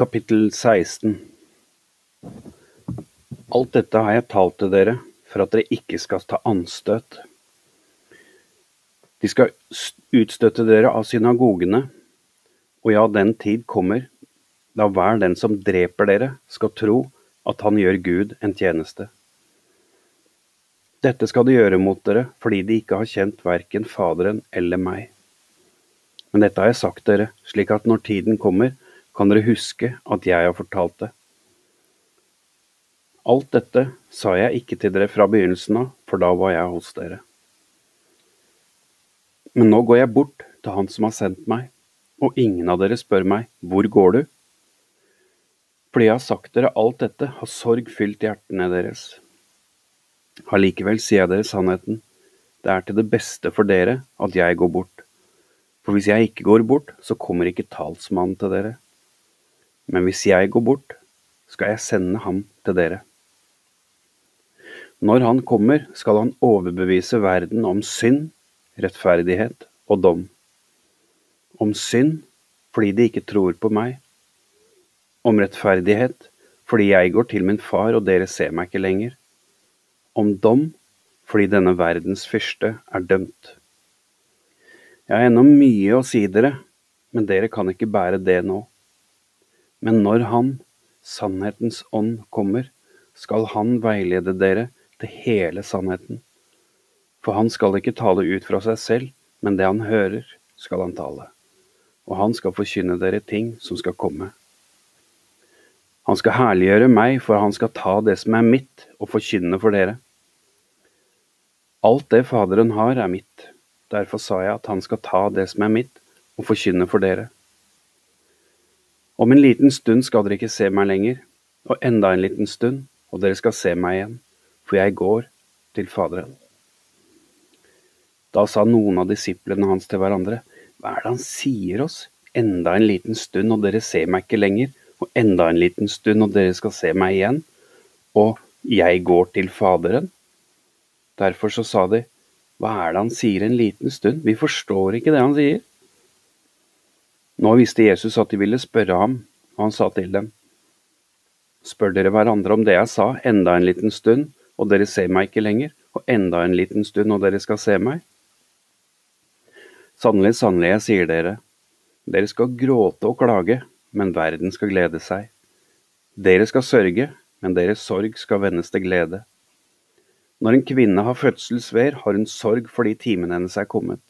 Kapittel 16 Alt dette har jeg talt til dere for at dere ikke skal ta anstøt. De skal utstøtte dere av synagogene, og ja, den tid kommer da hver den som dreper dere, skal tro at han gjør Gud en tjeneste. Dette skal de gjøre mot dere fordi de ikke har kjent verken Faderen eller meg. Men dette har jeg sagt dere, slik at når tiden kommer, kan dere huske at jeg har fortalt det. Alt dette sa jeg ikke til dere fra begynnelsen av, for da var jeg hos dere. Men nå går jeg bort til Han som har sendt meg, og ingen av dere spør meg, hvor går du? Fordi jeg har sagt dere alt dette, har sorg fylt hjertene deres. Allikevel sier jeg dere sannheten, det er til det beste for dere at jeg går bort. For hvis jeg ikke går bort, så kommer ikke talsmannen til dere. Men hvis jeg går bort, skal jeg sende ham til dere. Når han kommer, skal han overbevise verden om synd, rettferdighet og dom. Om synd fordi de ikke tror på meg. Om rettferdighet fordi jeg går til min far og dere ser meg ikke lenger. Om dom fordi denne verdens fyrste er dømt. Jeg har ennå mye å si dere, men dere kan ikke bære det nå. Men når Han, sannhetens ånd, kommer, skal Han veilede dere til hele sannheten. For han skal ikke tale ut fra seg selv, men det han hører, skal han tale. Og han skal forkynne dere ting som skal komme. Han skal herliggjøre meg, for han skal ta det som er mitt, og forkynne for dere. Alt det Faderen har, er mitt. Derfor sa jeg at han skal ta det som er mitt, og forkynne for dere. Om en liten stund skal dere ikke se meg lenger, og enda en liten stund, og dere skal se meg igjen, for jeg går til Faderen. Da sa noen av disiplene hans til hverandre, hva er det han sier oss, enda en liten stund, og dere ser meg ikke lenger, og enda en liten stund, og dere skal se meg igjen, og jeg går til Faderen? Derfor så sa de, hva er det han sier en liten stund, vi forstår ikke det han sier. Nå visste Jesus at de ville spørre ham, og han sa til dem, Spør dere hverandre om det jeg sa, enda en liten stund, og dere ser meg ikke lenger, og enda en liten stund, og dere skal se meg? Sannelig, sannelig, jeg sier dere, dere skal gråte og klage, men verden skal glede seg. Dere skal sørge, men deres sorg skal vendes til glede. Når en kvinne har fødselsver, har hun sorg fordi timen hennes er kommet.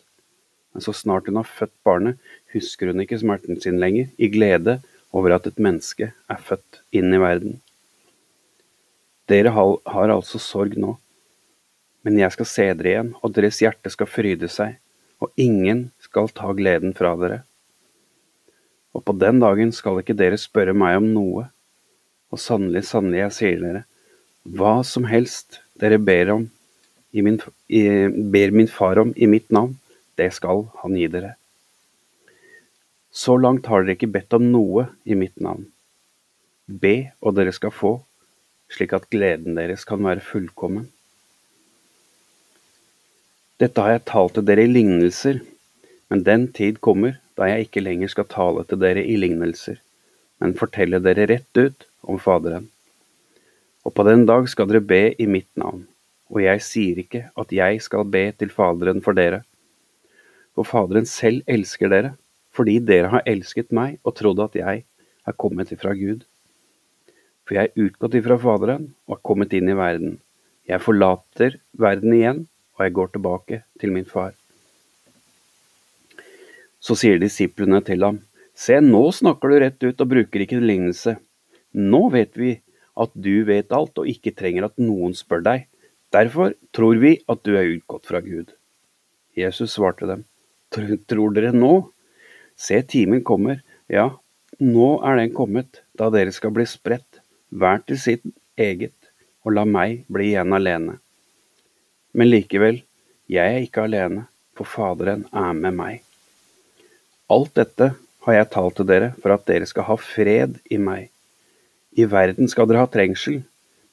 Men så snart hun har født barnet, husker hun ikke smerten sin lenger, i glede over at et menneske er født inn i verden. Dere har altså sorg nå, men jeg skal se dere igjen, og deres hjerte skal fryde seg, og ingen skal ta gleden fra dere. Og på den dagen skal ikke dere spørre meg om noe, og sannelig, sannelig, jeg sier dere, hva som helst dere ber om, i min, i, ber min far om i mitt navn, det skal han gi dere. Så langt har dere ikke bedt om noe i mitt navn. Be, og dere skal få, slik at gleden deres kan være fullkommen. Dette har jeg talt til dere i lignelser, men den tid kommer da jeg ikke lenger skal tale til dere i lignelser, men fortelle dere rett ut om Faderen. Og på den dag skal dere be i mitt navn, og jeg sier ikke at jeg skal be til Faderen for dere, for Faderen selv elsker dere, fordi dere har elsket meg og trodd at jeg er kommet ifra Gud. For jeg er utgått ifra Faderen og er kommet inn i verden. Jeg forlater verden igjen, og jeg går tilbake til min far. Så sier disiplene til ham, Se, nå snakker du rett ut og bruker ikke lignelse. Nå vet vi at du vet alt og ikke trenger at noen spør deg. Derfor tror vi at du er utgått fra Gud. Jesus svarte dem, Tror dere nå? Se, timen kommer, ja, nå er den kommet, da dere skal bli spredt, hver til sitt eget, og la meg bli igjen alene. Men likevel, jeg er ikke alene, for Faderen er med meg. Alt dette har jeg talt til dere for at dere skal ha fred i meg. I verden skal dere ha trengsel,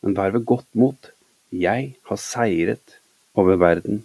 men vær ved godt mot. Jeg har seiret over verden.